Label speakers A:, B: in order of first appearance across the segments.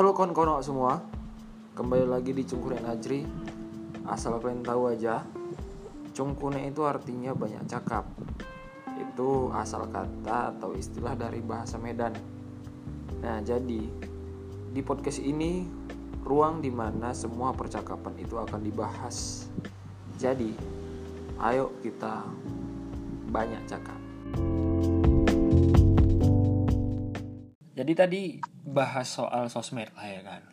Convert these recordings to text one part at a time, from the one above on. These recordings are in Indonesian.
A: Halo kawan-kawan semua. Kembali lagi di Cungkune Najri. Asal kalian tahu aja Cungkune itu artinya banyak cakap. Itu asal kata atau istilah dari bahasa Medan. Nah jadi Di podcast ini Ruang di mana semua percakapan itu akan dibahas. Jadi Ayo kita Banyak cakap Jadi tadi bahas soal sosmed lah ya kan?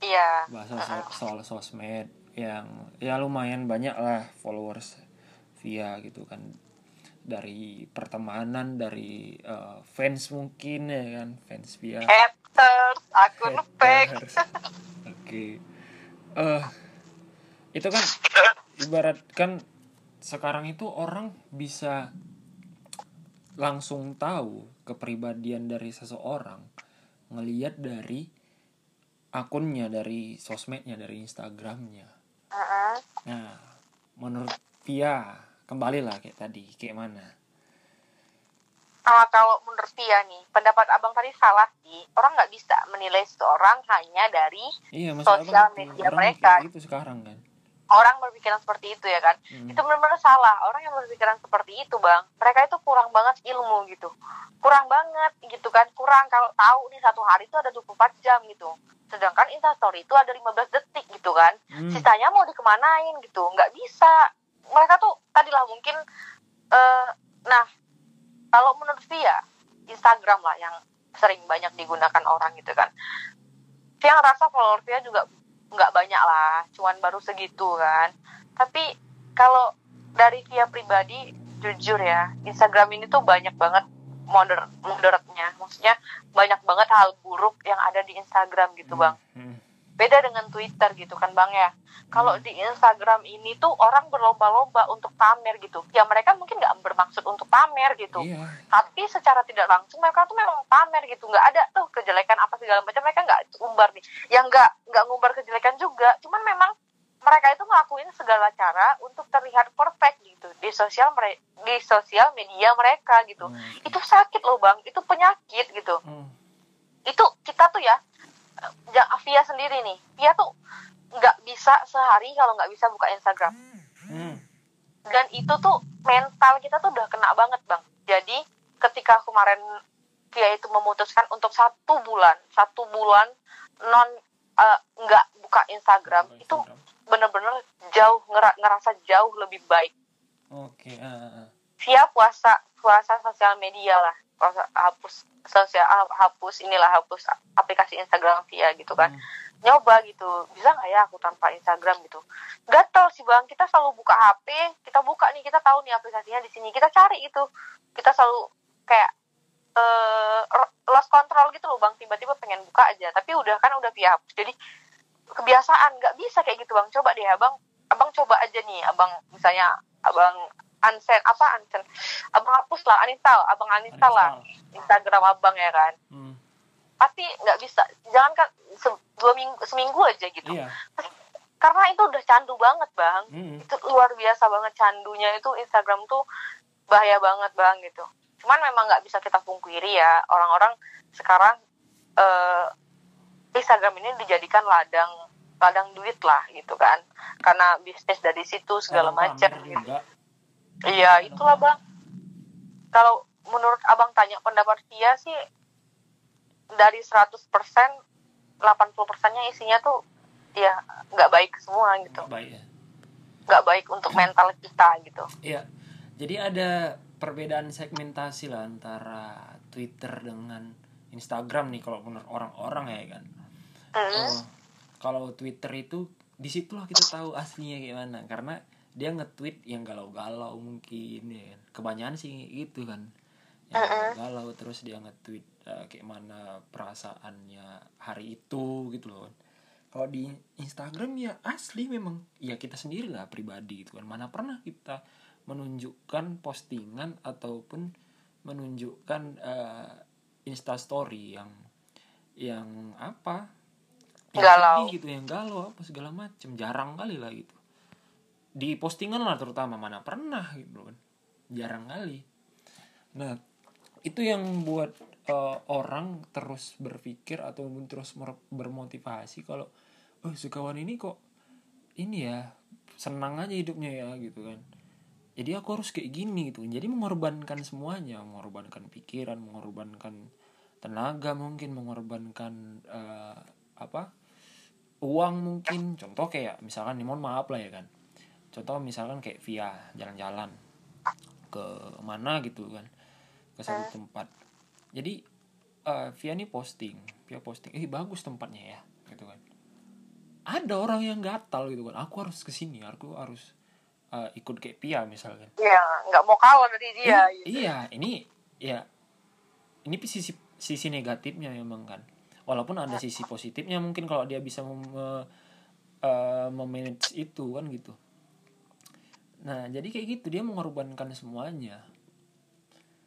B: Iya.
A: bahas soal, soal sosmed yang ya lumayan banyak lah followers via gitu kan. Dari pertemanan dari eh, fans mungkin ya kan fans via
B: Haters, akun fake.
A: oke. Eh itu kan ibaratkan sekarang itu orang bisa langsung tahu kepribadian dari seseorang ngelihat dari akunnya dari sosmednya dari instagramnya
B: Heeh.
A: nah menurut Pia kembali lah kayak tadi kayak mana
B: Ah, kalau menurut Tia nih, pendapat abang tadi salah sih. Orang nggak bisa menilai seseorang hanya dari
A: iya
B: Sosial
A: abang
B: media mereka.
A: gitu sekarang kan
B: orang berpikiran seperti itu ya kan.
A: Hmm.
B: Itu benar-benar salah. Orang yang berpikiran seperti itu, Bang, mereka itu kurang banget ilmu gitu. Kurang banget gitu kan. Kurang kalau tahu nih satu hari itu ada 24 jam gitu. Sedangkan Instastory itu ada 15 detik gitu kan.
A: Hmm.
B: sisanya mau dikemanain gitu nggak bisa mereka tuh tadilah mungkin eh nah kalau menurut Via Instagram lah yang sering banyak digunakan orang gitu kan Via ngerasa follower Via juga nggak banyak lah cuman baru segitu kan. Tapi kalau dari Via pribadi jujur ya Instagram ini tuh banyak banget moder moderatnya. Maksudnya banyak banget hal buruk yang ada di Instagram gitu bang.
A: Hmm.
B: Beda dengan Twitter gitu kan bang ya. Kalau di Instagram ini tuh orang berlomba-lomba untuk pamer gitu. Ya mereka mungkin nggak bermaksud untuk pamer gitu.
A: Iya.
B: Tapi secara tidak langsung mereka tuh memang pamer gitu. Nggak ada tuh kejelekan apa segala macam. Mereka nggak umbar nih. Yang nggak nggak ngumbar kejelekan juga. Cuman memang mereka itu ngelakuin segala cara untuk terlihat perfect gitu di sosial mere- di sosial media mereka gitu.
A: Hmm.
B: itu sakit loh bang. Itu penyakit gitu.
A: Hmm.
B: itu kita tuh ya ya Via sendiri nih. Via tuh nggak bisa sehari kalau nggak bisa buka Instagram.
A: Hmm.
B: dan itu tuh mental kita tuh udah kena banget bang. Jadi ketika kemarin Via itu memutuskan untuk satu bulan satu bulan non eh, nggak buka Instagram itu bener-bener jauh ngera- ngerasa jauh lebih baik.
A: Oke ah, ah, ah.
B: Via puasa puasa sosial media lah hapus sosial hapus inilah hapus aplikasi Instagram Via gitu kan.
A: Hmm.
B: nyoba gitu bisa nggak ya aku tanpa Instagram gitu? Gatel sih bang kita selalu buka HP kita buka nih kita tahu nih aplikasinya di sini kita cari itu. Kita selalu kayak eh lost control gitu loh bang tiba-tiba pengen buka aja tapi udah kan udah via hapus. Jadi kebiasaan nggak bisa kayak gitu bang. Coba deh abang abang coba aja nih abang misalnya abang unsend apa unsend abang hapus lah uninstall abang uninstall lah. Instagram abang ya kan?
A: Hmm.
B: pasti nggak bisa. Jangan kan se- dua minggu seminggu aja gitu.
A: Iya.
B: Karena itu udah candu banget bang.
A: Hmm.
B: itu luar biasa banget candunya. Itu Instagram tuh bahaya banget bang gitu. Cuman memang nggak bisa kita pungkiri ya orang-orang sekarang eh, Instagram ini dijadikan ladang ladang duit lah gitu kan. Karena bisnis dari situ segala macam gitu. Iya itulah bang kalau menurut abang tanya pendapat dia sih dari 100% 80 persennya isinya tuh ya nggak baik semua gitu
A: Nggak baik ya
B: nggak baik untuk mental kita gitu
A: Iya. Jadi ada perbedaan segmentasi lah antara Twitter dengan Instagram nih kalau menurut orang-orang ya kan.
B: Mm.
A: Oh, kalau Twitter itu di situlah kita tahu aslinya kayak mana karena dia nge-tweet yang galau-galau mungkin ya kan. Kebanyakan sih gitu kan. Yang galau terus dia nge-tweet eh, kayak mana perasaannya hari itu gitu loh. Kalau di Instagram ya asli memang ya kita sendiri lah pribadi gitu kan. Mana pernah kita menunjukkan postingan ataupun menunjukkan eh, Insta story yang yang apa? Yang
B: Galau.
A: sedih gitu, yang galau apa segala macem jarang kali lah gitu. Di postingan lah terutama mana pernah gitu kan. Jarang kali. Nah, itu yang buat uh, orang terus berpikir atau terus bermotivasi kalau oh sekawan ini kok ini ya senang aja hidupnya ya gitu kan jadi aku harus kayak gini gitu jadi mengorbankan semuanya mengorbankan pikiran mengorbankan tenaga mungkin mengorbankan uh, apa uang mungkin contoh kayak misalkan nih mohon maaf lah ya kan contoh misalkan kayak via jalan-jalan. Ke mana gitu kan. Ke satu tempat. Jadi uh, via nih posting. Via posting. Eh bagus tempatnya ya gitu kan. Ada orang yang gatal gitu kan. Aku harus ke sini aku harus uh, ikut kayak Pia misalkan.
B: Iya nggak mau kalah dari dia
A: eh, gitu. iya ini ya ini sisi sisi negatifnya memang kan. Walaupun ada sisi positifnya mungkin kalau dia bisa mem, uh, memanage itu kan gitu nah jadi kayak gitu dia mengorbankan semuanya.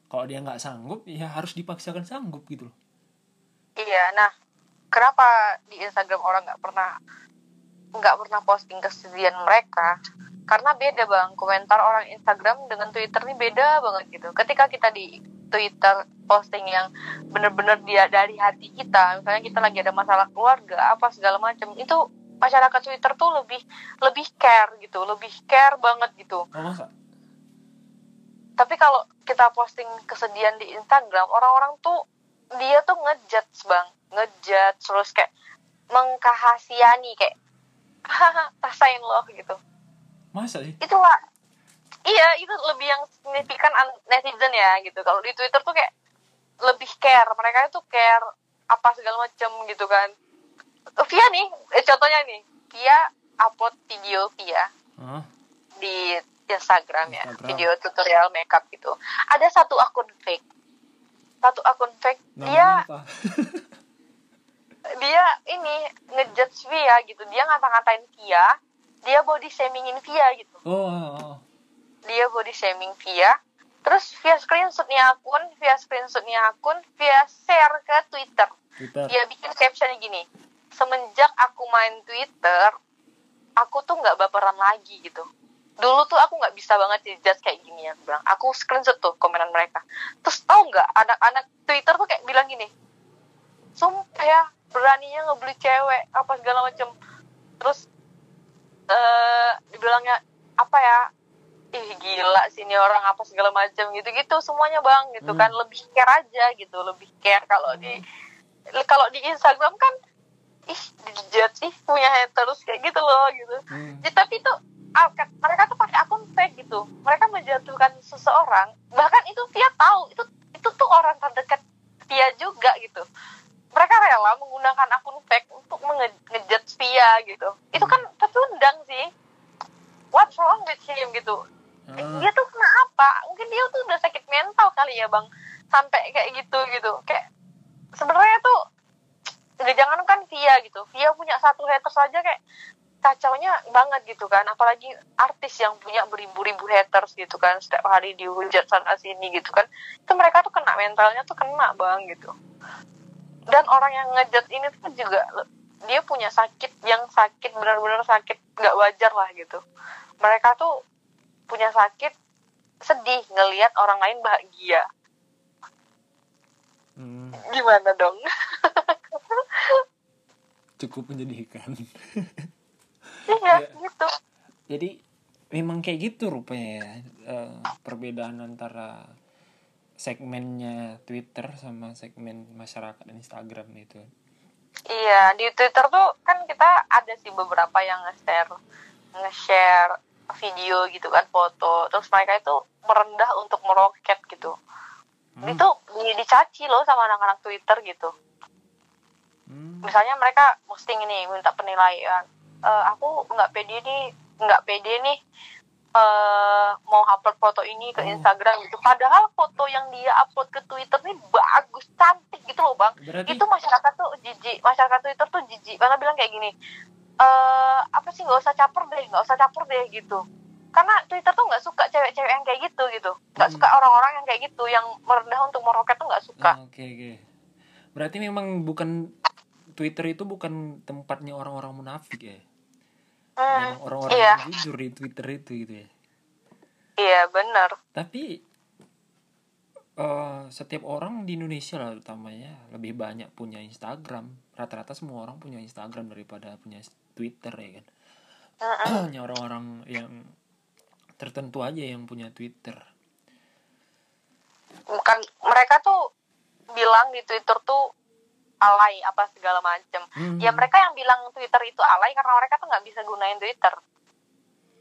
A: Kalau dia nggak sanggup ya harus dipaksakan sanggup gitu loh.
B: Iya nah kenapa di Instagram orang nggak pernah nggak pernah posting kesedihan mereka? Karena beda bang. Komentar orang Instagram dengan Twitter ini beda banget gitu. Ketika kita di Twitter posting yang bener-bener dia dari hati kita misalnya kita lagi ada masalah keluarga apa segala macam itu masyarakat Twitter tuh lebih lebih care gitu lebih care banget gitu.
A: Oh, masa?
B: tapi kalau kita posting kesedihan di Instagram orang-orang tuh dia tuh ngejudge bang. Ngejudge terus kayak mengkahasiani kayak rasain loh gitu.
A: Masa sih?
B: Itu lah. Iya itu lebih yang signifikan netizen ya gitu. Kalau di twitter tuh kayak lebih care. Mereka itu care apa segala macam gitu kan Via nih eh, contohnya nih Via upload video Via huh? di Instagram, ya video tutorial makeup gitu. Ada satu akun fake. Satu akun fake Namanya dia dia ini ngejudge Via gitu. Dia ngata-ngatain Via dia body shamingin Via gitu.
A: Oh, oh, oh.
B: dia body shaming Via. Terus via screenshotnya akun via screenshotnya akun via share ke Twitter, Twitter. dia bikin captionnya gini semenjak aku main Twitter aku tuh nggak baperan lagi gitu. Dulu tuh aku nggak bisa banget dijudge kayak gini ya bilang aku screenshot tuh komenan mereka. Terus tau nggak anak-anak Twitter tuh kayak bilang gini sumpah ya beraninya ngebeli cewek apa segala macam terus eh uh, dibilangnya apa ya? Ih gila sih ini orang apa segala macam gitu gitu semuanya bang gitu hmm. kan lebih care aja gitu lebih care kalau di kalau di Instagram kan ih dijudge ih punya haters kayak gitu loh gitu. Hmm. ya, tapi itu mereka tuh pakai akun fake gitu. Mereka menjatuhkan seseorang bahkan itu dia tahu itu itu tuh orang terdekat dia juga gitu. Mereka rela menggunakan akun fake untuk ngejudge Via gitu. Itu kan tertundang sih. What's wrong with him gitu. Hmm. dia tuh kenapa mungkin dia tuh udah sakit mental kali ya bang. Sampai kayak gitu gitu. Kayak sebenarnya tuh nggak jangan kan Via gitu. Via punya satu haters saja kayak kacaunya banget gitu kan. Apalagi artis yang punya beribu-ribu haters gitu kan. Setiap hari dihujat sana sini gitu kan. Itu mereka tuh kena mentalnya tuh kena bang gitu. Dan orang yang ngejat ini tuh juga dia punya sakit yang sakit benar-benar sakit nggak wajar lah gitu. Mereka tuh punya sakit sedih ngelihat orang lain bahagia. Hmm. gimana dong
A: cukup menyedihkan
B: iya ya. gitu
A: jadi memang kayak gitu rupanya ya uh, perbedaan antara segmennya Twitter sama segmen masyarakat Instagram itu.
B: Iya, di Twitter tuh kan kita ada sih beberapa yang nge-share nge-share video gitu kan, foto. Terus mereka itu merendah untuk meroket gitu. Hmm. Itu di, dicaci loh sama anak-anak Twitter gitu. Hmm. Misalnya mereka posting ini minta penilaian. E, aku nggak pede nih, nggak pede nih uh, mau upload foto ini ke oh. Instagram gitu. Padahal foto yang dia upload ke Twitter ini bagus, cantik gitu loh bang. Berarti... Itu masyarakat tuh jijik, masyarakat Twitter tuh jijik. Karena bilang kayak gini, uh, apa sih nggak usah caper deh, nggak usah caper deh gitu. Karena Twitter tuh nggak suka cewek-cewek yang kayak gitu gitu, nggak hmm. suka orang-orang yang kayak gitu, yang merendah untuk meroket tuh nggak suka.
A: Oke okay, oke. Okay. Berarti memang bukan Twitter itu bukan tempatnya orang-orang munafik ya?
B: hmm,
A: orang-orang iya. jujur di Twitter itu gitu ya?
B: Iya benar.
A: Tapi eh, setiap orang di Indonesia lah utamanya lebih banyak punya Instagram. Rata-rata semua orang punya Instagram daripada punya Twitter ya kan? Hanya orang-orang yang tertentu aja yang punya Twitter.
B: Bukan mereka tuh bilang di Twitter tuh alay apa segala macem.
A: Hmm.
B: ya mereka yang bilang Twitter itu alay karena mereka tuh nggak bisa gunain Twitter.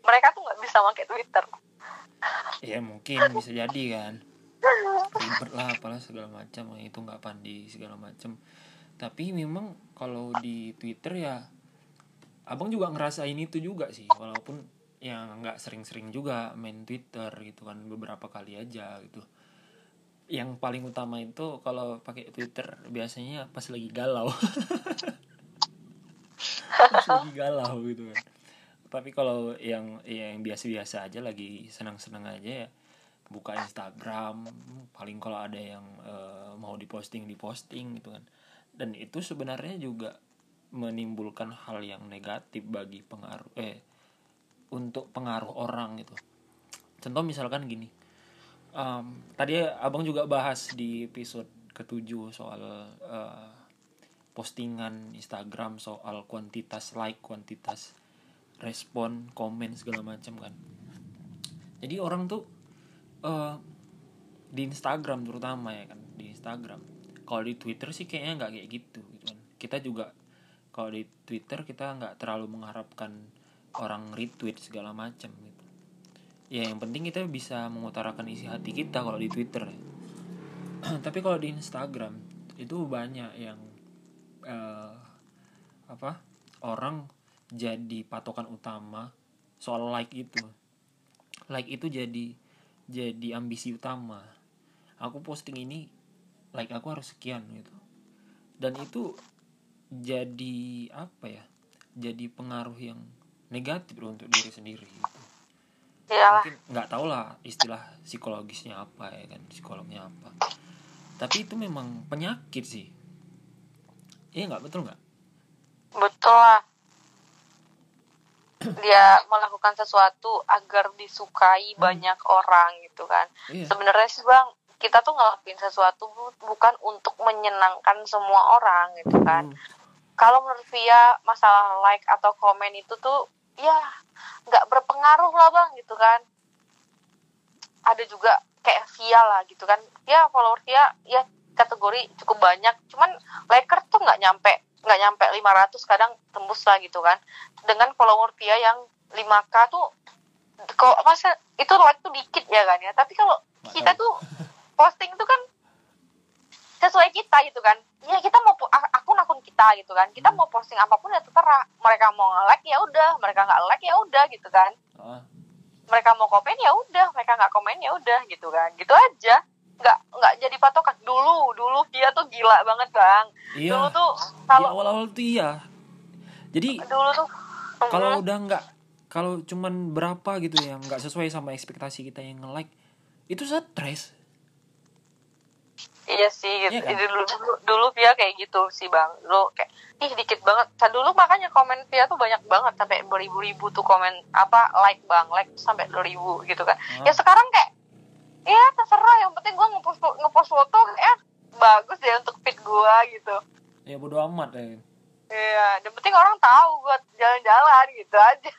B: Mereka tuh nggak bisa pakai Twitter.
A: Ya mungkin bisa jadi kan. Ribet lah apalah segala macam itu nggak pandi segala macam tapi memang kalau di Twitter ya abang juga ngerasain itu juga sih. Walaupun yang nggak sering-sering juga main Twitter gitu kan beberapa kali aja gitu yang paling utama itu kalau pakai Twitter biasanya pas lagi galau. Pas lagi galau gitu kan. Tapi kalau yang yang biasa-biasa aja lagi senang-senang aja ya buka Instagram paling kalau ada yang eh, mau diposting diposting gitu kan. Dan itu sebenarnya juga menimbulkan hal yang negatif bagi pengaruh eh untuk pengaruh orang gitu. Contoh misalkan gini em, tadi abang juga bahas di episode ketujuh soal eh, postingan Instagram soal kuantitas like kuantitas respon komen segala macam kan. Jadi orang tuh eh, di Instagram terutama ya kan di Instagram. Kalau di Twitter sih kayaknya nggak kayak gitu gitu kan. Kita juga kalau di Twitter kita nggak terlalu mengharapkan orang retweet segala macam gitu ya yang penting kita bisa mengutarakan isi hati kita kalau di Twitter. Tapi kalau di Instagram itu banyak yang eh, apa orang jadi patokan utama soal like itu. Like itu jadi jadi ambisi utama. Aku posting ini like aku harus sekian gitu. Dan itu jadi apa ya jadi pengaruh yang negatif untuk diri sendiri
B: iyalah.
A: Mungkin nggak tahu lah istilah psikologisnya apa ya kan psikolognya apa. Tapi itu memang penyakit sih. Iya nggak? Betul nggak?
B: Betul lah. Dia melakukan sesuatu agar disukai banyak orang gitu kan.
A: Iya.
B: Sebenarnya sih bang kita tuh ngelakuin sesuatu bu- bukan untuk menyenangkan semua orang gitu kan.
A: Hmm.
B: kalau menurut Via masalah like atau komen itu tuh ya nggak berpengaruh lah bang gitu kan. Ada juga kayak Via lah gitu kan. Ya follower Via ya kategori cukup banyak. Cuman liker tuh nggak nyampe nggak nyampe 500 kadang tembus lah gitu kan. Dengan follower Via yang 5k tuh kok masa itu like tuh dikit ya kan ya. Tapi kalau kita tuh posting tuh kan sesuai kita gitu kan. Ya kita mau po- ak- akun-akun kita gitu kan. Kita
A: Hmm.
B: mau posting apa pun ya terserah. Mereka mau nge-like ya udah mereka nggak like ya udah gitu kan. Mereka mau komen ya udah mereka nggak komen ya udah gitu kan. Gitu aja. Nggak nggak jadi patokan. Dulu dulu dia tuh gila banget bang.
A: Iya.
B: Dulu tuh kalau
A: awal-awal tuh iya. Jadi
B: dulu tuh
A: kalau
B: mm,
A: udah nggak kalau cuman berapa gitu yang nggak sesuai sama ekspektasi kita yang nge-like itu stres
B: iya sih gitu.
A: Iya kan?
B: dulu dulu dulu Via kayak gitu sih bang dulu kayak ih dikit banget Nah, dulu makanya komen Via tuh banyak banget sampai beribu-ribu tuh komen apa like bang like sampai 2000 gitu kan
A: Ah.
B: ya sekarang kayak ya terserah yang penting gue ngepost ngepost foto ya bagus ya untuk feed gue gitu
A: ya bodo amat ya
B: Iya, yang penting orang tahu gue jalan-jalan gitu aja.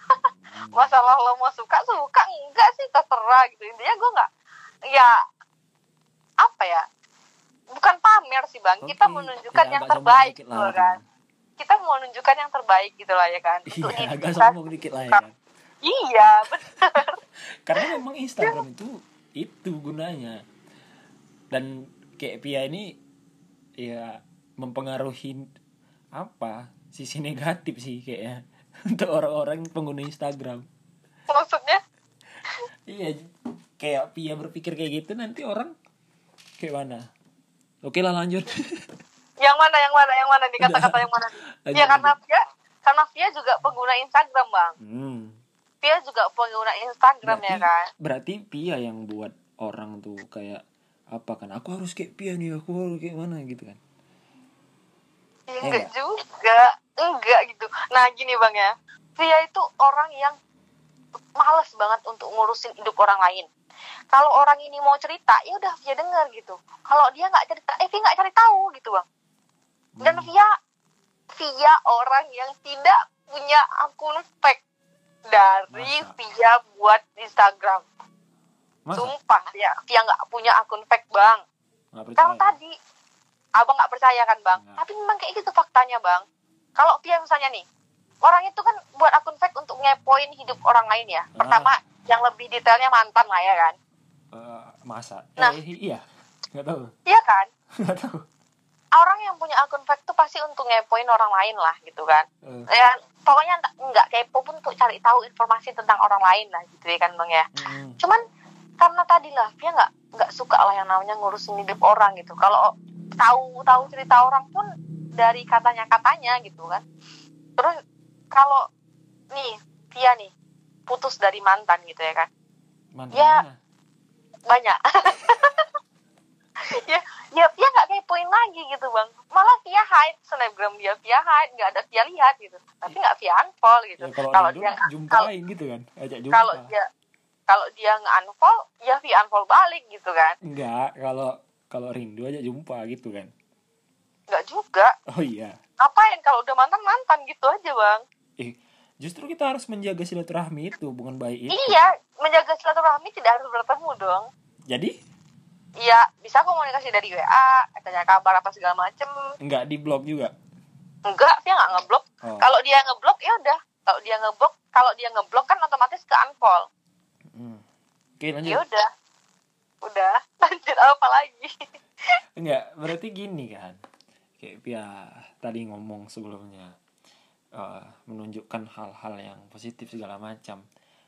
B: Masalah lo mau suka suka enggak sih terserah gitu. Intinya gue nggak, ya apa ya? Bukan pamer sih bang. Kita menunjukkan
A: ya,
B: yang terbaik gitu
A: lah,
B: kan. Kita mau menunjukkan yang terbaik gitu lah ya kan. Untuk
A: iya agak sombong dikit lah ya kan
B: Iya, bener.
A: karena memang Instagram itu itu gunanya dan kayak Pia ini ya mempengaruhi apa sisi negatif sih kayaknya untuk orang-orang pengguna Instagram
B: Maksudnya?
A: iya kayak Pia berpikir kayak gitu nanti orang kayak mana oke lah lanjut
B: Yang mana, yang mana, yang mana nih kata-kata yang mana? nih?
A: Lanjut,
B: Ya karena. Via, karena Via juga pengguna Instagram bang.
A: hmm.
B: Via juga pengguna Instagram
A: berarti
B: ya kan.
A: berarti Pia yang buat orang tuh kayak apa kan aku harus kayak Pia nih aku harus kayak mana gitu kan
B: Ya,
A: Iya
B: enggak juga, enggak gitu. Nah gini bang ya, Via itu orang yang males banget untuk ngurusin hidup orang lain. Kalau orang ini mau cerita ya udah Via denger gitu kalau dia nggak cerita eh Via nggak cari tahu gitu bang dan
A: Hmm.
B: Via Via orang yang tidak punya akun fake dari
A: Masa?
B: Via buat Instagram
A: Masa?
B: sumpah ya Via nggak punya akun fake bang kalau tadi abang nggak percaya kan bang
A: Nggak.
B: tapi memang kayak gitu faktanya bang kalau Via misalnya nih orang itu kan buat akun fake untuk ngepoin hidup orang lain ya
A: Ah.
B: Yang lebih detailnya mantan lah ya kan
A: Eh, masa?
B: Nah.
A: Eh, iya. Nggak tahu.
B: iya kan
A: Nggak tahu.
B: orang yang punya akun fake tuh pasti untuk ngepoin orang lain lah gitu kan
A: Eh,
B: ya pokoknya nggak- nggak kepo pun untuk cari tahu informasi tentang orang lain lah gitu ya kan bang ya
A: mm,
B: cuman karena tadi lah dia nggak nggak suka lah yang namanya ngurusin hidup orang gitu kalau tahu tahu cerita orang pun dari katanya katanya gitu kan terus kalau nih dia nih putus dari mantan gitu ya kan
A: mantan
B: Ya.
A: mana?
B: banyak ya ya dia nggak kepoin lagi gitu bang malah dia hide snapgram dia dia hide nggak ada dia lihat gitu tapi nggak via unfollow gitu
A: Ya, kalau,
B: kalau dia kalau
A: jumpain gitu kan. Ajak jumpa.
B: kalau dia kalau dia nggak unfollow ya via unfollow balik gitu kan
A: Enggak, kalau kalau rindu aja jumpa gitu kan.
B: nggak juga
A: Oh iya.
B: ngapain kalau udah mantan mantan gitu aja bang
A: Eh, justru kita harus menjaga silaturahmi itu, bukan baik itu.
B: iya menjaga silaturahmi tidak harus bertemu dong
A: Jadi,
B: iya bisa komunikasi dari wa tanya kabar apa segala macem
A: enggak di blog juga.
B: enggak dia nggak ngeblok
A: Oh.
B: kalau dia ngeblok ya udah kalau dia ngeblok kalau dia ngeblok kan otomatis ke unfollow
A: Hmm. Oke, lanjut.
B: ya udah udah lanjut apa lagi
A: Enggak, berarti gini kan. Kayak Pia tadi ngomong sebelumnya eh, menunjukkan hal-hal yang positif segala macam.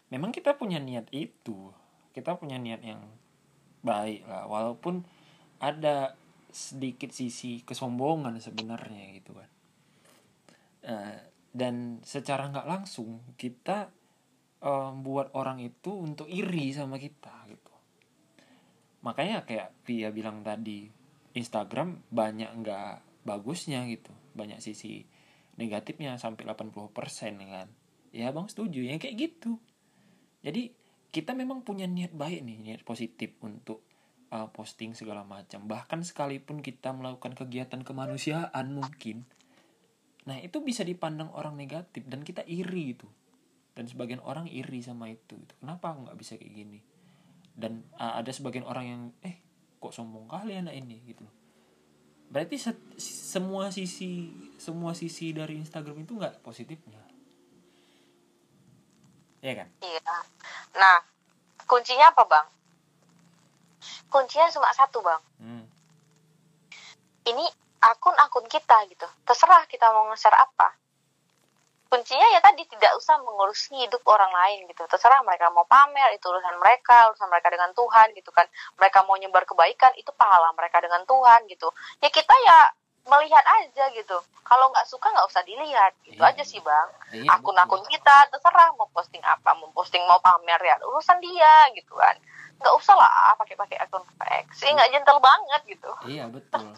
A: Memang kita punya niat itu. Kita punya niat yang baik lah walaupun ada sedikit sisi kesombongan sebenarnya gitu kan. Eh, dan secara nggak langsung kita eh, buat orang itu untuk iri sama kita gitu makanya kayak Pia bilang tadi Instagram banyak nggak bagusnya gitu banyak sisi negatifnya sampai 80% kan. Ya bang setuju. Ya kayak gitu. Jadi kita memang punya niat baik nih niat positif untuk uh, posting segala macam. Bahkan sekalipun kita melakukan kegiatan kemanusiaan mungkin nah itu bisa dipandang orang negatif dan kita iri itu. Dan sebagian orang iri sama itu kenapa aku nggak bisa kayak gini? Dan uh, ada sebagian orang yang eh kok sombong kali anak ini? gitu. loh berarti se- semua sisi semua sisi dari Instagram itu nggak positifnya? Ya kan?
B: Iya. Nah kuncinya apa bang? Kuncinya cuma satu bang.
A: Hmm.
B: ini akun-akun kita gitu. Terserah kita mau nge-share apa kuncinya ya tadi tidak usah mengurusi hidup orang lain gitu. Terserah mereka mau pamer itu urusan mereka urusan mereka dengan Tuhan gitu kan. Mereka mau nyebar kebaikan itu pahala mereka dengan Tuhan gitu. Ya kita ya melihat aja gitu. Kalau nggak suka nggak usah dilihat. Gitu
A: Iya.
B: aja sih bang.
A: Iya,
B: akun-akun kita terserah mau posting apa mau posting mau pamer ya urusan dia gitu kan. Nggak usah lah pakai-pakai akun fake sih nggak gentle banget gitu.
A: Iya betul.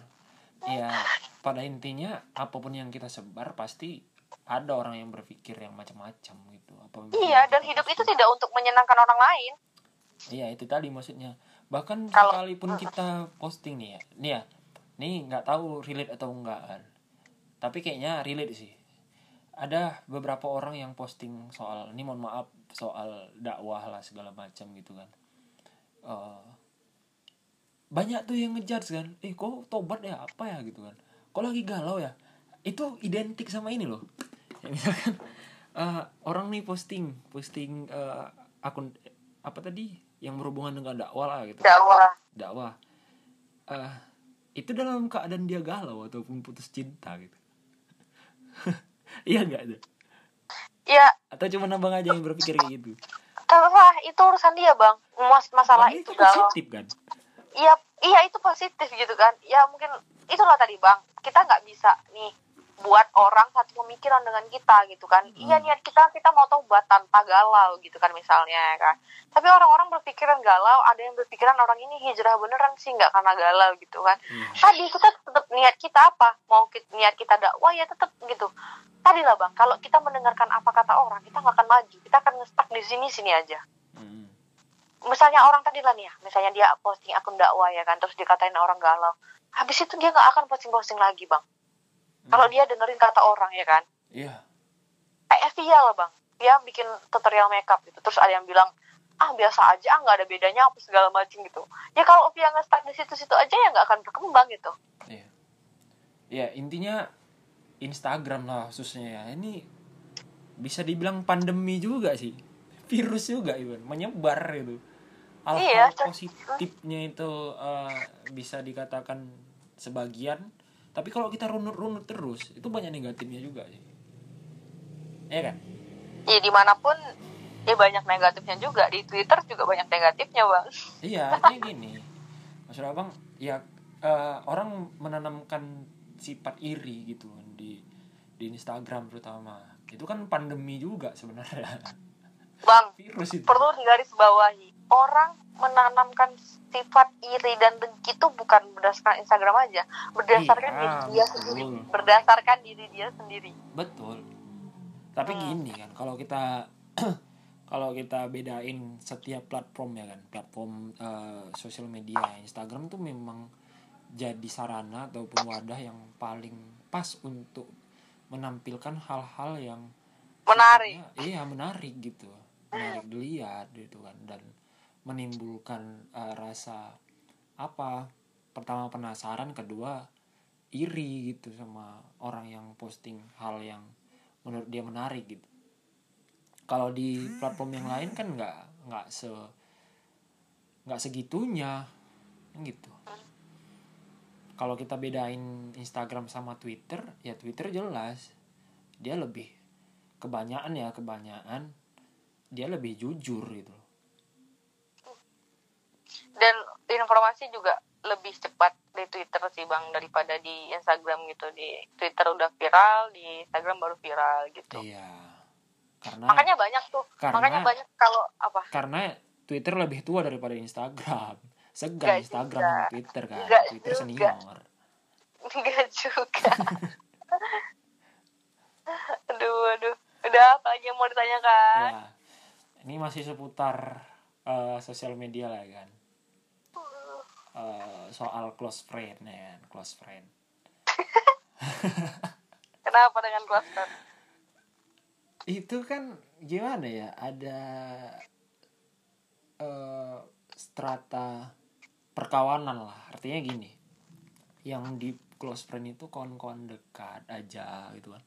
A: Iya pada intinya apa pun yang kita sebar pasti ada orang yang berpikir yang macam-macam gitu apa
B: Iya, dan hidup itu tidak untuk menyenangkan orang lain.
A: Iya itu tadi maksudnya. Bahkan
B: Kalau-
A: sekalipun kita posting nih ya, nih ya, nih nggak tahu relate atau enggak kan. Tapi kayaknya relate sih. Ada beberapa orang yang posting soal, ini mohon maaf soal dakwah lah segala macam gitu kan. Eh, banyak tuh yang ngejudge kan, eh kok tobat ya apa ya gitu kan. Kok lagi galau ya? Itu identik sama ini loh. Ya, misalkan eh, orang nih posting, posting eh, akun apa tadi yang berhubungan dengan dakwah lah gitu
B: Dakwah.
A: dakwah Eh, itu dalam keadaan dia galau ataupun putus cinta gitu iya enggak tuh
B: Ya,
A: atau cuma abang aja yang berpikir kayak gitu
B: terserah itu urusan dia, Bang. Mas masalah
A: Padahal
B: itu
A: itu
B: galau.
A: positif kan
B: Iya, iya itu positif gitu kan. Ya mungkin itulah tadi, Bang. Kita nggak bisa nih buat orang satu pemikiran dengan kita gitu kan. Iya
A: Hmm.
B: niat kita kita mau tobat tanpa galau gitu kan misalnya ya kan. Tapi orang-orang berpikiran galau, ada yang berpikiran orang ini hijrah beneran sih nggak karena galau gitu kan.
A: Iya.
B: tadi kita tetap niat kita apa mau ki- niat kita dakwah ya tetap gitu tadi lah bang kalau kita mendengarkan apa kata orang kita nggak akan maju kita akan ngestak di sini sini aja
A: Hmm.
B: misalnya orang tadi lah nih ya misalnya dia posting akun dakwah ya kan terus dikatain orang galau habis itu dia nggak akan posting-posting lagi bang kalau dia dengerin kata orang ya kan?
A: Iya.
B: Kayak Via lah bang. Dia bikin tutorial makeup gitu. Terus ada yang bilang ah biasa aja ah nggak ada bedanya apa segala macam gitu. Ya kalau Via nggak stuck di situ-situ aja ya nggak akan berkembang gitu.
A: Iya. Ya intinya Instagram lah khususnya ya. Ini bisa dibilang pandemi juga sih. Virus juga Iwan menyebar gitu. Hal-hal
B: Iya, Cak.
A: positifnya itu eh, bisa dikatakan sebagian tapi kalau kita runut-runut terus itu banyak negatifnya juga sih. Ya kan?
B: Ya di mana pun ya banyak negatifnya juga. Di Twitter juga banyak negatifnya bang.
A: Iya artinya gini. Maksud abang ya eh, orang menanamkan sifat iri gitu kan di di Instagram terutama. Itu kan pandemi juga sebenarnya.
B: Bang
A: virus itu.
B: perlu digarisbawahi orang menanamkan sifat iri dan dengki itu bukan berdasarkan Instagram aja berdasarkan
A: Iya,
B: diri dia
A: betul.
B: sendiri berdasarkan diri dia sendiri.
A: Betul. Tapi
B: Hmm.
A: gini kan kalau kita kalau kita bedain setiap platform ya kan platform eh, sosial media Instagram tuh memang jadi sarana ataupun wadah yang paling pas untuk menampilkan hal-hal yang
B: menarik.
A: iya menarik gitu. Menarik dilihat gitu kan dan menimbulkan eh, rasa apa? Pertama penasaran kedua iri gitu sama orang yang posting hal yang menurut dia menarik gitu. Kalau di platform yang lain kan nggak nggak se nggak segitunya gitu. Kalau kita bedain Instagram sama Twitter ya Twitter jelas. Dia lebih kebanyakan ya kebanyakan dia lebih jujur gitu
B: dan informasi juga lebih cepat di Twitter sih bang daripada di Instagram gitu. Di Twitter udah viral di Instagram baru viral gitu.
A: Iya. Karena
B: makanya banyak tuh.
A: Karena-
B: makanya banyak kalau apa?
A: karena Twitter lebih tua daripada Instagram. Segan
B: Nggak
A: Instagram
B: juga.
A: Twitter kan.
B: Nggak
A: Twitter
B: juga.
A: senior.
B: Enggak juga. Aduh aduh. Udah apa lagi yang mau ditanyakan?
A: Ya ini masih seputar eh, sosial media lah kan Eh, soal close friend ya kan close friend.
B: Kenapa dengan kelas friend?
A: Itu kan gimana ya? Ada eh, strata perkawanan lah. Artinya gini yang di close friend itu kawan-kawan dekat aja gitu kan.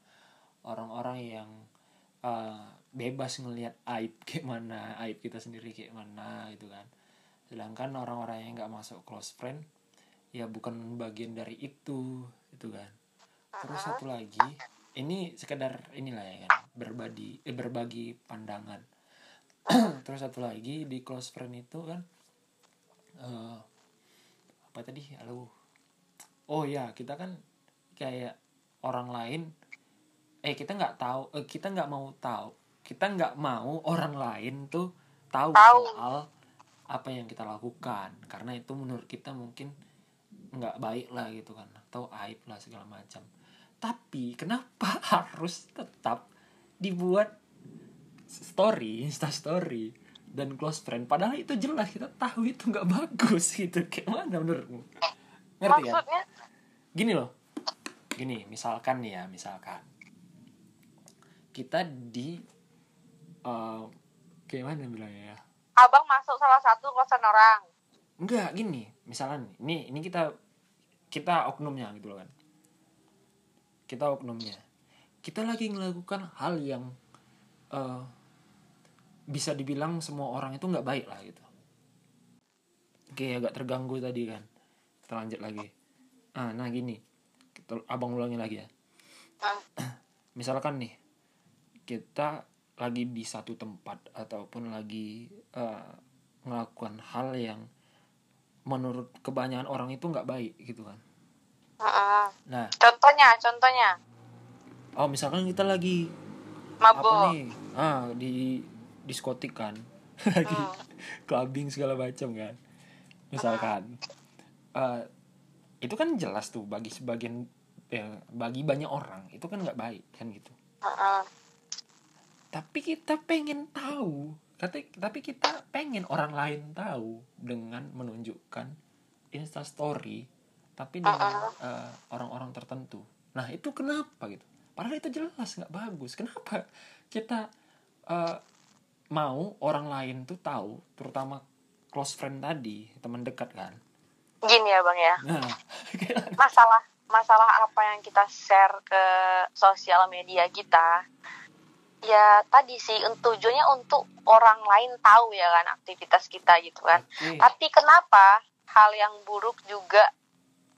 A: Orang-orang yang eh, bebas ngelihat aib kayak mana aib kita sendiri kayak mana gitu kan sedangkan orang-orang yang nggak masuk close friend ya bukan bagian dari itu gitu kan. Terus satu lagi ini sekedar inilah ya kan berbagi eh, berbagi pandangan. Terus satu lagi di close friend itu kan eh, apa tadi? Halo. Oh ya kita kan kayak orang lain eh kita nggak tahu eh, kita nggak mau tahu kita nggak mau orang lain tuh tahu,
B: Tahu.
A: soal apa yang kita lakukan. Karena itu menurut kita mungkin nggak baik lah gitu kan. Atau aib lah segala macam. Tapi kenapa harus tetap dibuat story insta story dan close friend? Padahal itu jelas kita tahu itu nggak bagus gitu. Kayak mana menurutmu? Ngerti ya
B: maksudnya?
A: Gini loh. Gini misalkan nih ya misalkan. Kita di eh kayak mana bilangnya ya
B: abang masuk salah satu kosan orang.
A: Enggak gini misalnya nih, ini ini kita kita oknumnya gitu loh kan. Kita oknumnya. Kita lagi melakukan hal yang eh, bisa dibilang semua orang itu nggak baik lah gitu. Oke agak terganggu tadi kan. Kita lanjut lagi. Ah nah gini kita, abang ulangi lagi ya.
B: Hmm.
A: misalkan nih kita lagi di satu tempat ataupun lagi eh, melakukan hal yang menurut kebanyakan orang itu nggak baik gitu kan?
B: Heeh.
A: nah.
B: Contohnya contohnya.
A: Oh misalkan kita lagi
B: mabuk
A: apa nih? Ah di diskotik kan? Lagi
B: Hmm.
A: clubbing segala macam kan? Misalkan. Eh, itu kan jelas tuh bagi sebagian ya, bagi banyak orang itu kan nggak baik kan gitu?
B: Heeh.
A: Tapi kita pengen tahu tapi tapi kita pengen orang lain tahu dengan menunjukkan insta story tapi dengan eh, orang-orang tertentu. Nah itu kenapa gitu? Padahal itu jelas nggak bagus. Kenapa kita eh, mau orang lain tuh tahu terutama close friend tadi teman dekat kan?
B: Gini ya bang ya.
A: Nah
B: masalah masalah apa yang kita share ke sosial media kita ya tadi sih tujuannya untuk orang lain tahu ya kan aktivitas kita gitu kan.
A: Oke.
B: tapi kenapa hal yang buruk juga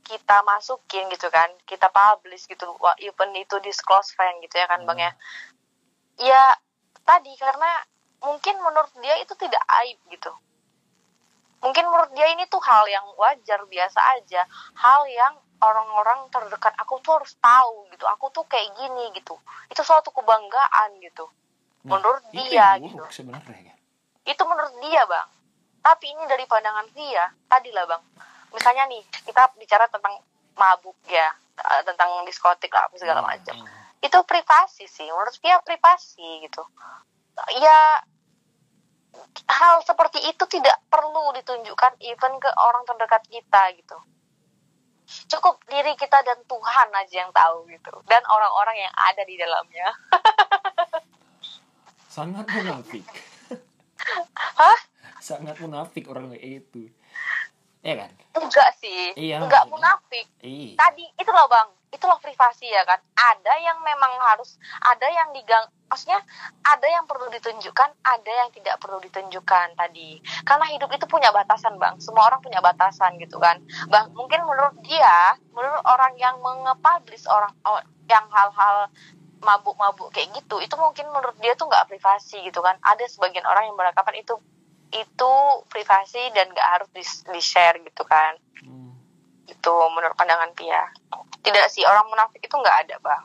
B: kita masukin gitu kan kita publish gitu even itu di close friend gitu ya kan bang ya. Ya tadi karena mungkin menurut dia itu tidak aib gitu. Mungkin menurut dia ini tuh hal yang wajar biasa aja. Hal yang orang-orang terdekat aku tuh harus tahu gitu. Aku tuh kayak gini gitu. Itu suatu kebanggaan gitu.
A: Nah,
B: menurut
A: itu
B: dia gitu.
A: sebenarnya
B: itu menurut dia bang. Tapi ini dari pandangan dia. Tadi lah bang. Misalnya nih kita bicara tentang mabuk ya. Eh, tentang diskotik lah segala
A: Hmm,
B: macam.
A: hmm.
B: itu privasi sih. Menurut dia privasi gitu. Ya hal seperti itu tidak perlu ditunjukkan even ke orang terdekat kita gitu cukup diri kita dan Tuhan aja yang tahu gitu. Dan orang-orang yang ada di dalamnya.
A: Sangat munafik.
B: Hah?
A: Sangat munafik orang kayak itu. Ya kan?
B: Enggak sih.
A: Iya,
B: enggak munafik.
A: Iya.
B: Tadi itu loh bang itu loh privasi ya kan? Ada yang memang harus ada yang digang maksudnya ada yang perlu ditunjukkan ada yang tidak perlu ditunjukkan tadi. Karena hidup itu punya batasan bang. Semua orang punya batasan gitu kan? Bang mungkin menurut dia menurut orang yang mengepublish orang oh, yang hal-hal mabuk-mabuk kayak gitu itu mungkin menurut dia tuh nggak privasi gitu kan? Ada sebagian orang yang beranggapan itu itu privasi dan nggak harus di, di share gitu kan?
A: Hmm.
B: Itu menurut pandangan Pia tidak sih orang munafik itu nggak ada bang.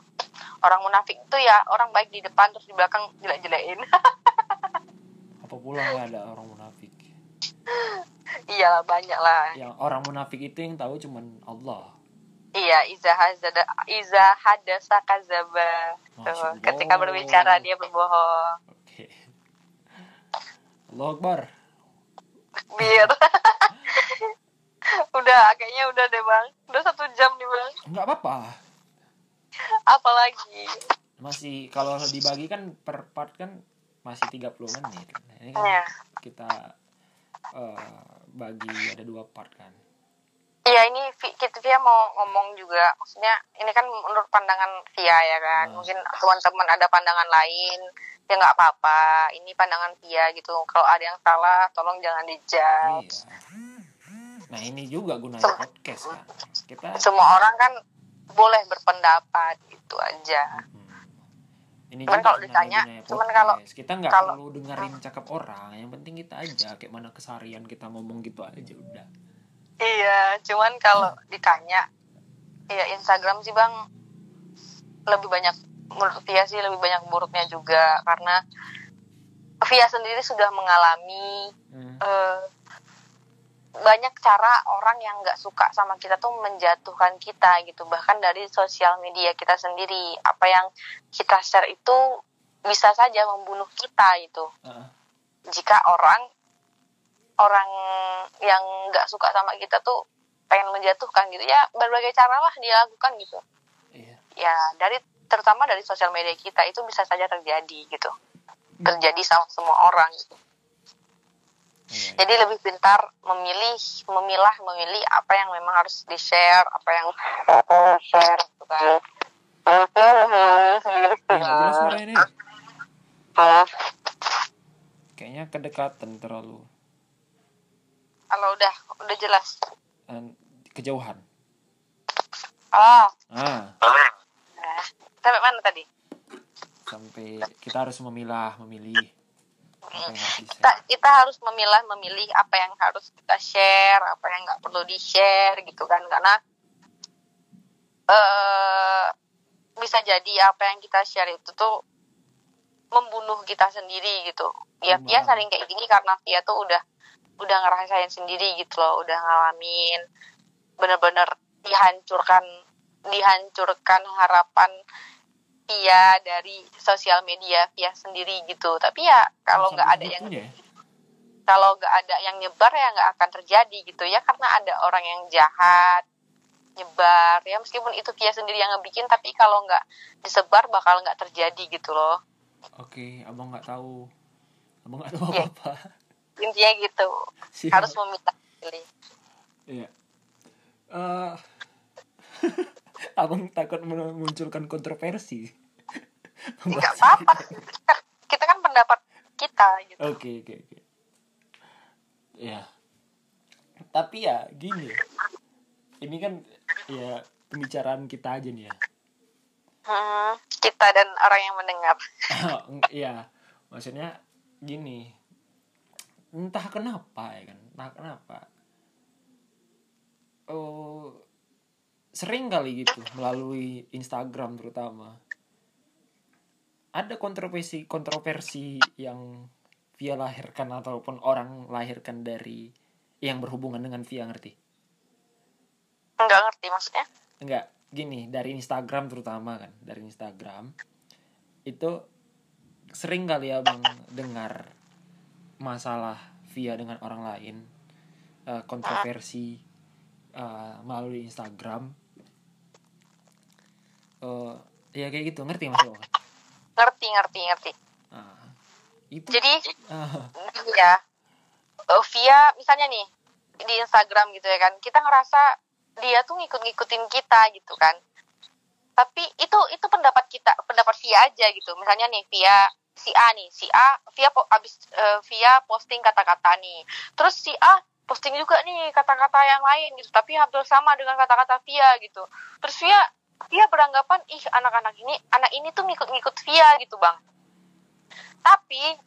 B: Orang munafik itu ya orang baik di depan terus di belakang jelek-jelekin.
A: Apa pula nggak ada orang munafik?
B: Iya banyak lah.
A: Yang orang munafik itu yang tahu cuman Allah.
B: Iya iza hazada iza hadasa kazaba ketika berbicara dia berbohong.
A: Oke. Allah Akbar.
B: Biar udah kayaknya udah deh bang. Udah satu jam nih bang.
A: Nggak apa-apa.
B: Apalagi?
A: Masih kalau dibagi kan per part kan masih 30 menit. Nah, ini kan
B: Iya.
A: kita eh, bagi ada dua part kan.
B: Iya ini kita Via mau ngomong juga. Maksudnya ini kan menurut pandangan Via ya kan.
A: Hmm.
B: mungkin teman-teman ada pandangan lain. Ya nggak apa-apa. Ini pandangan Via gitu. Kalau ada yang salah tolong jangan dijudge.
A: Iya nah ini juga gunanya podcast kan kita
B: semua orang kan boleh berpendapat gitu aja
A: Hmm. Ini
B: Cuman kalau ditanya, cuman kalau-
A: kita nggak
B: kalau-
A: perlu dengerin cakap orang, yang penting kita aja kayak mana kesarian kita ngomong gitu aja udah.
B: iya cuman kalau ditanya ya Instagram sih bang lebih banyak menurut Via sih lebih banyak buruknya juga karena Via sendiri sudah mengalami
A: Hmm.
B: eh, banyak cara orang yang nggak suka sama kita tuh menjatuhkan kita gitu. Bahkan dari sosial media kita sendiri. Apa yang kita share itu bisa saja membunuh kita itu
A: Ah,
B: jika orang orang yang nggak suka sama kita tuh pengen menjatuhkan gitu. Ya berbagai cara lah dia lakukan gitu.
A: Iya.
B: ya dari terutama dari sosial media kita itu bisa saja terjadi gitu. Terjadi sama semua orang gitu.
A: Iya,
B: Jadi lebih pintar memilih, memilah, memilih apa yang memang harus di share, apa yang share, gitu kan.
A: iya.
B: Halo,
A: Kayaknya kedekatan terlalu
B: halo udah, udah jelas.
A: eh, kejauhan.
B: Oh,
A: Ah,
B: nah, sampai mana tadi?
A: sampai kita harus memilah, memilih apa yang harus di
B: Kita, kita harus memilah, memilih apa yang harus kita share, apa yang nggak perlu di share, gitu kan? Karena eh bisa jadi apa yang kita share itu tuh membunuh kita sendiri gitu. Ya,
A: Hmm.
B: dia sering kayak gini karena dia tuh udah udah ngerasain sendiri gitu loh, udah ngalamin bener-bener dihancurkan dihancurkan harapan via dari sosial media via sendiri gitu tapi ya kalau nggak ada yang
A: ya?
B: kalau nggak ada yang nyebar ya nggak akan terjadi gitu ya karena ada orang yang jahat nyebar ya meskipun itu via sendiri yang ngebikin tapi kalau nggak disebar bakal nggak terjadi gitu loh
A: Oke, abang nggak tahu. Abang nggak tahu
B: Iya.
A: apa-apa.
B: intinya gitu
A: Siap.
B: harus meminta pilih
A: Iya. Eh, abang takut memunculkan kontroversi.
B: Nggak
A: Pembahasan
B: apa-apa
A: kita.
B: kita kan pendapat kita gitu
A: Oke, oke, oke. Ya. Tapi ya gini. Ini kan ya pembicaraan kita aja nih ya.
B: Hmm, kita dan orang yang mendengar
A: Iya, maksudnya gini. Entah kenapa ya kan, entah kenapa. Oh, sering kali gitu melalui Instagram terutama. Ada kontroversi kontroversi yang via lahirkan ataupun orang lahirkan dari yang berhubungan dengan via ngerti?
B: nggak ngerti maksudnya
A: enggak gini dari Instagram terutama kan dari Instagram itu sering kali ya bang dengar masalah via dengan orang lain eh, kontroversi eh, melalui Instagram Eh, ya kayak gitu ngerti mas Bang?
B: Ngerti ngerti ngerti.
A: Ah, itu
B: jadi
A: ah,
B: ya eh, via misalnya nih di Instagram gitu ya kan kita ngerasa dia tuh ngikut-ngikutin kita gitu kan. Tapi itu itu pendapat kita pendapat via aja gitu. Misalnya nih via si A nih si A via po- abis eh, via posting kata-kata nih. Terus si A posting juga nih kata-kata yang lain gitu tapi hampir sama dengan kata-kata via gitu. Terus via via beranggapan ih anak-anak ini anak ini tuh ngikut-ngikut via gitu bang tapi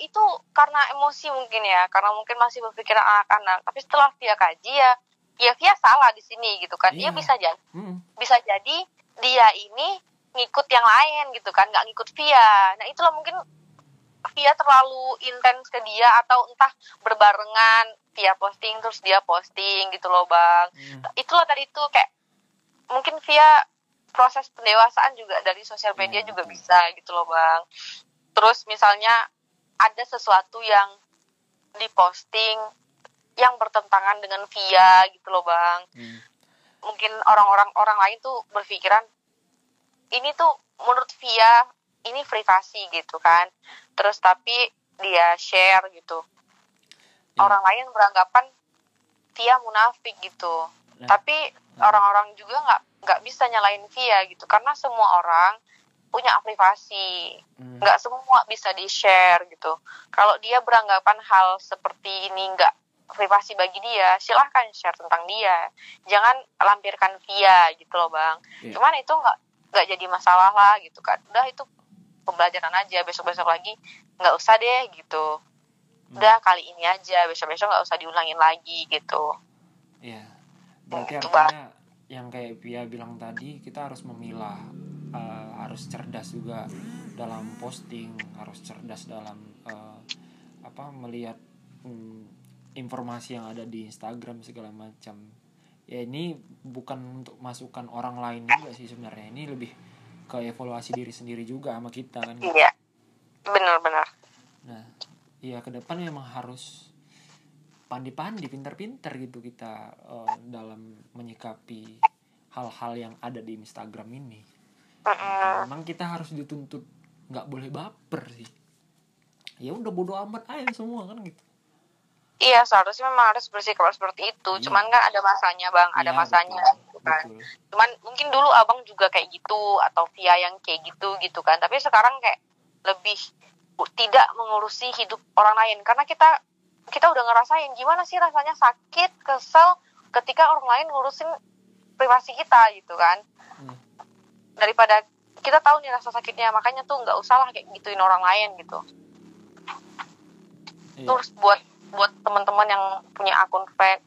B: itu karena emosi mungkin ya, karena mungkin masih berpikiran anak-anak. Tapi setelah dia kaji ya, ya Via salah di sini gitu kan. Dia
A: Iya.
B: bisa jadi,
A: hmm,
B: bisa jadi dia ini ngikut yang lain gitu kan, nggak ngikut Via. Nah itulah mungkin Via terlalu intens ke dia atau entah berbarengan Via posting terus dia posting gitu loh bang.
A: hmm.
B: Itulah tadi itu kayak mungkin Via proses pendewasaan juga dari sosial media juga
A: betul.
B: bisa gitu loh bang. Terus misalnya ada sesuatu yang diposting yang bertentangan dengan via gitu loh bang.
A: hmm.
B: Mungkin orang-orang orang lain tuh berpikiran ini tuh menurut via ini privasi gitu kan. Terus tapi dia share gitu.
A: Iya.
B: Orang lain beranggapan via munafik gitu.
A: Nah.
B: Tapi orang-orang juga nggak nggak bisa nyalain via gitu. Karena semua orang punya privasi.
A: Hmm.
B: nggak semua bisa di share gitu. Kalau dia beranggapan hal seperti ini nggak privasi bagi dia silahkan share tentang dia. Jangan lampirkan via gitu loh bang.
A: Iya.
B: cuman itu nggak nggak jadi masalah lah gitu kan udah itu pembelajaran aja. Besok besok lagi nggak usah deh gitu. Udah kali ini aja. Besok besok nggak usah diulangin lagi gitu.
A: Iya. Berarti
B: Gitu,
A: artinya yang kayak Pia bilang tadi kita harus memilah eh, harus cerdas juga dalam posting, harus cerdas dalam eh, apa melihat hmm, informasi yang ada di Instagram segala macam. Ya ini bukan untuk masukan orang lain juga sih sebenarnya. Ini lebih ke evaluasi diri sendiri juga sama kita kan.
B: iya benar-benar
A: Nah, iya ke depan memang harus pandi-pandi, pintar-pintar gitu kita eh, dalam menyikapi hal-hal yang ada di Instagram ini.
B: Mm-mm.
A: Memang kita harus dituntut nggak boleh baper sih. Ya udah bodo amat aja semua kan gitu.
B: Iya seharusnya memang harus bersikap seperti itu.
A: Iya.
B: Cuman kan ada masanya bang, ada
A: Iya,
B: masanya
A: betul,
B: gitu kan.
A: betul.
B: Cuman mungkin dulu abang juga kayak gitu atau via yang kayak gitu gitu kan. Tapi sekarang kayak lebih tidak mengurusi hidup orang lain karena kita kita udah ngerasain gimana sih rasanya sakit, kesel ketika orang lain ngurusin privasi kita gitu kan.
A: Hmm.
B: Daripada kita tahu nih rasa sakitnya, makanya tuh nggak usah lah kayak gituin orang lain gitu.
A: Iya.
B: terus buat buat teman-teman yang punya akun fake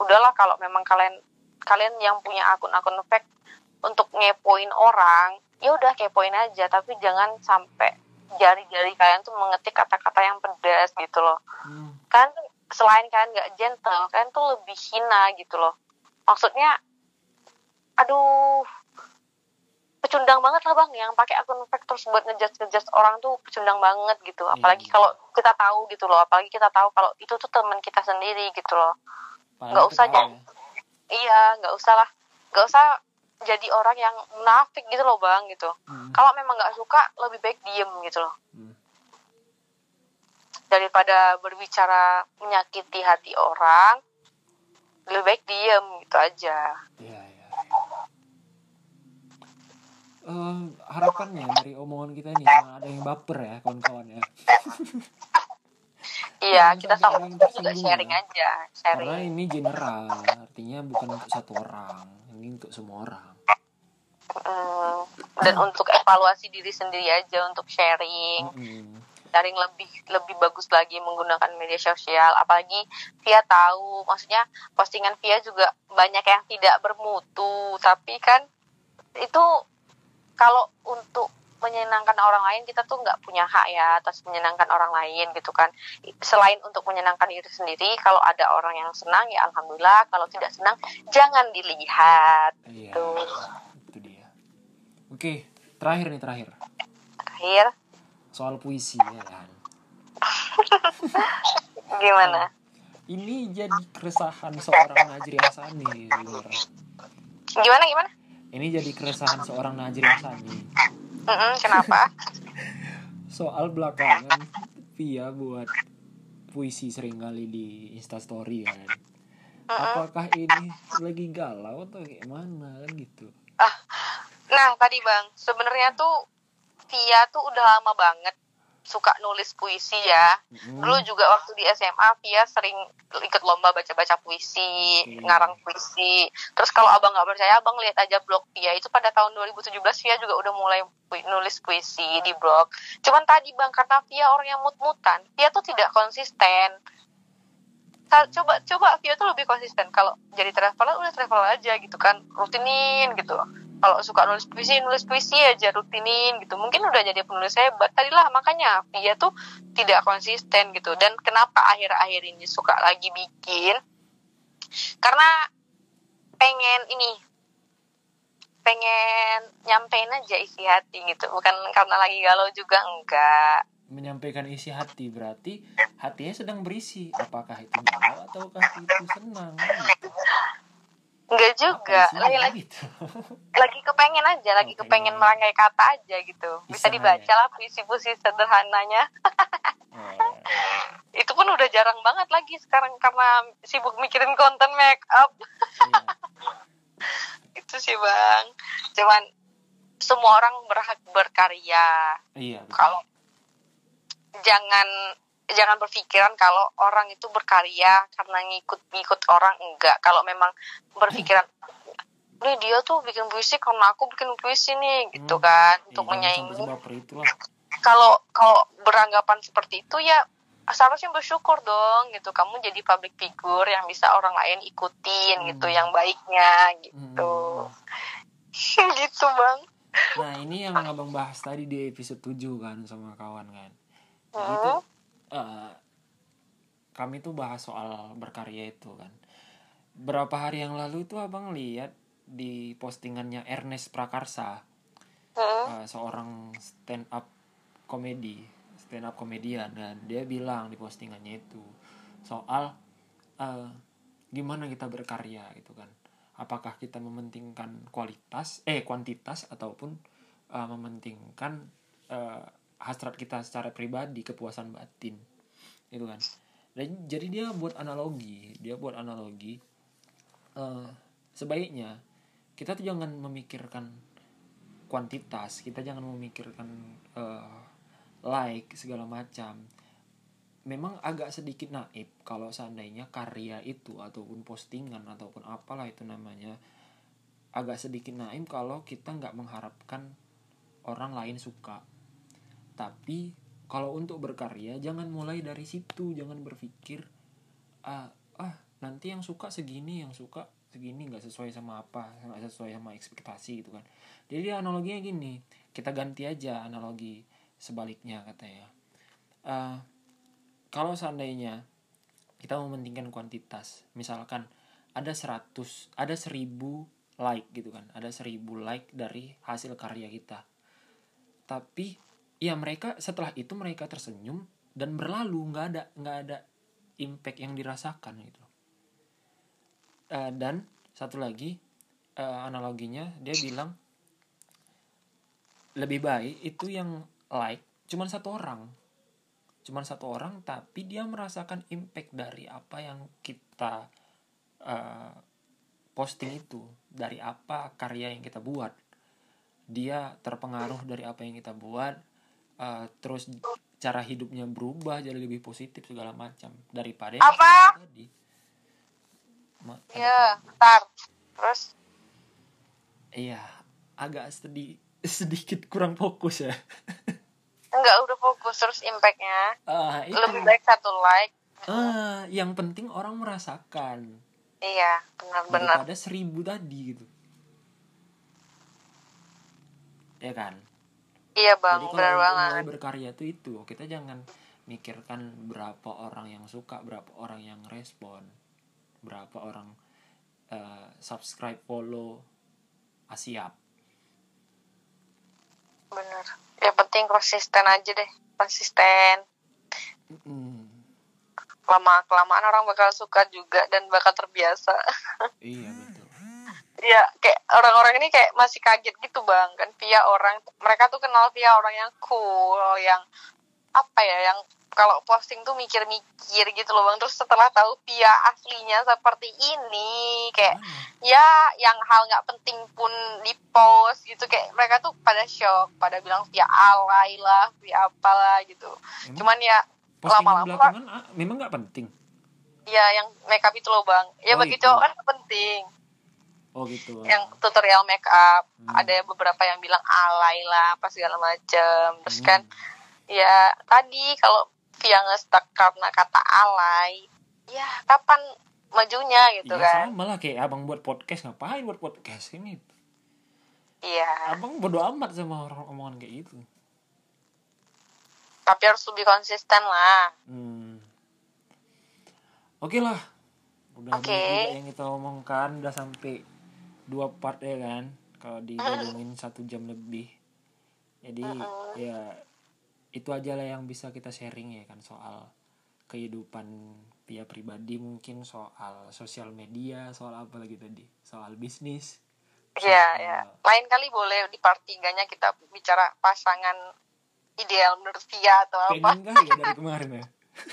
B: udahlah kalau memang kalian kalian yang punya akun-akun fake untuk ngepoin orang ya udah kepoin aja tapi jangan sampai jari-jari kalian tuh mengetik kata-kata yang pedas gitu loh.
A: Hmm,
B: kan selain kalian nggak gentle kalian tuh lebih hina gitu loh. Maksudnya aduh pecundang banget lah bang yang pakai akun fake terus buat ngejudge ngejudge orang tuh pecundang banget gitu. Apalagi
A: Iya.
B: kalau kita tahu gitu loh apalagi kita tahu kalau itu tuh teman kita sendiri gitu loh. Nggak usah jadi iya nggak usah lah. Nggak usah jadi orang yang munafik gitu loh bang gitu
A: Hmm.
B: kalau memang nggak suka lebih baik diem gitu loh
A: Hmm.
B: daripada berbicara menyakiti hati orang lebih baik diem gitu aja
A: Iya, iya. Eh, harapannya dari omongan kita ini jangan ada yang baper ya kawan-kawan ya
B: iya kita
A: yang
B: juga sharing
A: ya.
B: aja sharing
A: karena ini general artinya bukan untuk satu orang ini untuk semua orang
B: Mm, dan untuk evaluasi diri sendiri aja untuk sharing.
A: Mm-mm.
B: sharing lebih lebih bagus lagi menggunakan media sosial. Apalagi Via tahu maksudnya postingan Via juga banyak yang tidak bermutu. Tapi kan itu kalau untuk menyenangkan orang lain kita tuh nggak punya hak ya atas menyenangkan orang lain gitu kan. Selain untuk menyenangkan diri sendiri kalau ada orang yang senang ya alhamdulillah. Kalau tidak senang jangan dilihat.
A: Iya.
B: Tuh.
A: Oke terakhir nih terakhir.
B: Akhir
A: soal puisi ya kan?
B: Gimana?
A: Ini jadi keresahan seorang Najri Asani
B: gimana gimana?
A: Ini jadi keresahan seorang Najri Asani
B: Mm-mm, kenapa?
A: Soal belakangan Via buat puisi sering kali di instastory kan? Apakah ini lagi galau atau kayak mana kan gitu
B: Nah, tadi Bang, sebenarnya tuh Via tuh udah lama banget suka nulis puisi ya.
A: Mm.
B: Dulu juga waktu di SMA Via sering ikut lomba baca-baca puisi,
A: Hmm.
B: ngarang puisi. Terus kalau Abang nggak percaya, Abang lihat aja blog Via itu pada tahun 2017 Via juga udah mulai pu- nulis puisi di blog. Cuman tadi Bang karena Via orang yang mut-mutan, Via tuh tidak konsisten. Coba coba Via tuh lebih konsisten kalau jadi traveler udah traveler aja gitu kan rutinin gitu kalau suka nulis puisi nulis puisi aja rutinin gitu. Mungkin udah jadi penulis hebat. Tadilah makanya Via tuh tidak konsisten gitu. Dan kenapa akhir-akhir ini suka lagi bikin? Karena pengen ini pengen nyampein aja isi hati gitu. Bukan karena lagi galau juga enggak.
A: Menyampaikan isi hati berarti hatinya sedang berisi. Apakah itu galau ataukah itu senang? gitu.
B: enggak juga. lagi lagi.
A: gitu?
B: Lagi kepengen aja lagi
A: Oh,
B: kepengen
A: pengen.
B: merangkai kata aja gitu. Bisa dibaca lah puisi-puisi sederhananya.
A: Oh,
B: itu pun udah jarang banget lagi sekarang karena sibuk mikirin konten make up
A: iya.
B: itu sih bang. Cuman semua orang berhak berkarya.
A: Iya
B: kalau jangan jangan berpikiran kalau orang itu berkarya karena ngikut-ngikut orang enggak kalau memang berpikiran nih dia tuh bikin puisi karena aku bikin puisi nih gitu
A: Hmm.
B: kan
A: Iya,
B: untuk menyaingi kalau kalau beranggapan seperti itu ya seharusnya bersyukur dong gitu kamu jadi public figure yang bisa orang lain ikutin gitu
A: Hmm.
B: yang baiknya gitu
A: Hmm.
B: gitu bang
A: Nah ini yang abang bahas tadi di episode 7 kan sama kawan kan.
B: Hmm.
A: Eh, kami tuh bahas soal berkarya itu kan. Berapa hari yang lalu tuh abang lihat di postingannya Ernest Prakarsa, eh, seorang stand up komedi, stand up komedian dan dia bilang di postingannya itu soal eh, gimana kita berkarya gitu kan. Apakah kita mementingkan kualitas, eh kuantitas ataupun eh, mementingkan hasrat kita secara pribadi, kepuasan batin, gitu kan. Dan jadi dia buat analogi, dia buat analogi eh, sebaiknya kita tuh jangan memikirkan kuantitas, kita jangan memikirkan eh, like segala macam. Memang agak sedikit naif kalau seandainya karya itu ataupun postingan ataupun apalah itu namanya agak sedikit naif kalau kita nggak mengharapkan orang lain suka. Tapi kalau untuk berkarya jangan mulai dari situ, jangan berpikir ah, ah nanti yang suka segini, yang suka segini nggak sesuai sama apa, nggak sesuai sama ekspektasi gitu kan. Jadi analoginya gini, kita ganti aja analogi sebaliknya katanya. Eh, kalau seandainya kita mementingkan kuantitas, misalkan ada 100, ada 1000 like gitu kan ada seribu like dari hasil karya kita tapi ya mereka setelah itu mereka tersenyum dan berlalu. Nggak ada nggak ada impact yang dirasakan gitu. Uh, dan satu lagi uh, analoginya dia bilang lebih baik itu yang like cuman satu orang. Cuman satu orang tapi dia merasakan impact dari apa yang kita uh, posting itu. Dari apa karya yang kita buat. Dia terpengaruh dari apa yang kita buat uh, terus cara hidupnya berubah jadi lebih positif segala macam daripada yang
B: Apa?
A: tadi
B: Iya, ntar. Terus
A: iya agak sedih sedikit kurang fokus ya
B: enggak udah fokus terus impactnya.
A: Ah, itu.
B: Lebih baik satu like.
A: Ah, yang penting orang merasakan
B: Iya, benar-benar.
A: daripada seribu tadi gitu ya kan
B: Iya bang,
A: Jadi kalau
B: benar banget.
A: mulai berkarya tuh itu kita jangan mikirkan berapa orang yang suka, berapa orang yang respon, berapa orang eh, subscribe, follow, ah, siap.
B: Bener. Yang penting konsisten aja deh, konsisten.
A: Mm,
B: Lama kelamaan orang bakal suka juga dan bakal terbiasa.
A: iya betul.
B: Iya, kayak orang-orang ini kayak masih kaget gitu bang kan via orang mereka tuh kenal via orang yang cool, yang apa ya, yang kalau posting tuh mikir-mikir gitu loh bang. Terus setelah tahu via aslinya seperti ini, kayak
A: Mana?
B: ya yang hal nggak penting pun di post gitu kayak mereka tuh pada shock, pada bilang via alay lah, via apalah gitu.
A: Emang
B: Cuman ya lama-lama
A: belakangan ah, memang nggak penting.
B: ya yang makeup itu loh bang. Ya
A: Oh,
B: bagi
A: itu.
B: cowok kan penting.
A: Oh gitu.
B: yang tutorial make up
A: Hmm.
B: ada beberapa yang bilang alay lah apa segala macem terus
A: Hmm.
B: kan ya tadi kalau via ngestak karena kata alay ya kapan majunya gitu
A: Iya
B: kan
A: sama lah kayak abang buat podcast ngapain buat podcast ini?
B: iya
A: Abang bodo amat sama orang omongan kayak gitu.
B: tapi harus lebih konsisten lah
A: Hmm. Oke lah. Udah banyak juga yang kita omongkan udah sampai dua part ya kan. Kalau digabungin satu jam lebih. Jadi ya itu aja lah yang bisa kita sharing ya kan soal kehidupan via pribadi mungkin soal sosial media soal apa lagi tadi soal bisnis
B: Iya, ya. Lain kali boleh di part tiganya kita bicara pasangan ideal menurut Via atau apa.
A: pengen kali ya dari kemarin ya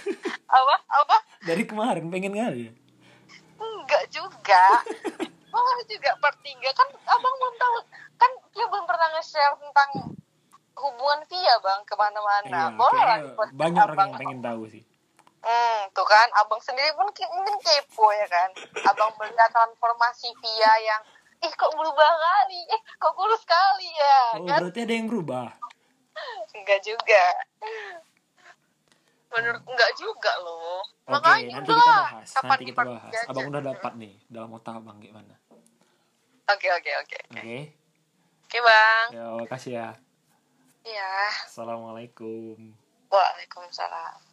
B: Apa? Apa?
A: dari kemarin pengen kali ya
B: Enggak juga. Malah juga part tiga kan abang belum tahu kan dia belum pernah nge-share tentang hubungan Via bang ke mana-mana.
A: Iya,
B: Boleh lah
A: banyak orang yang pengen tahu sih
B: Hmm, tuh kan abang sendiri pun ki- mungkin kepo ya kan. Abang melihat transformasi Via yang ih kok berubah kali, eh kok kurus kali ya,
A: oh
B: kan?
A: berarti ada yang berubah
B: Enggak juga. Menurut enggak juga loh.
A: Oke,
B: Makanya
A: nanti kita bahas. Nanti kita bahas. Abang udah dapat nih dalam otak abang gimana.
B: Oke oke oke.
A: Oke.
B: Oke bang.
A: Ya, makasih ya.
B: Iya.
A: Assalamualaikum.
B: Waalaikumsalam.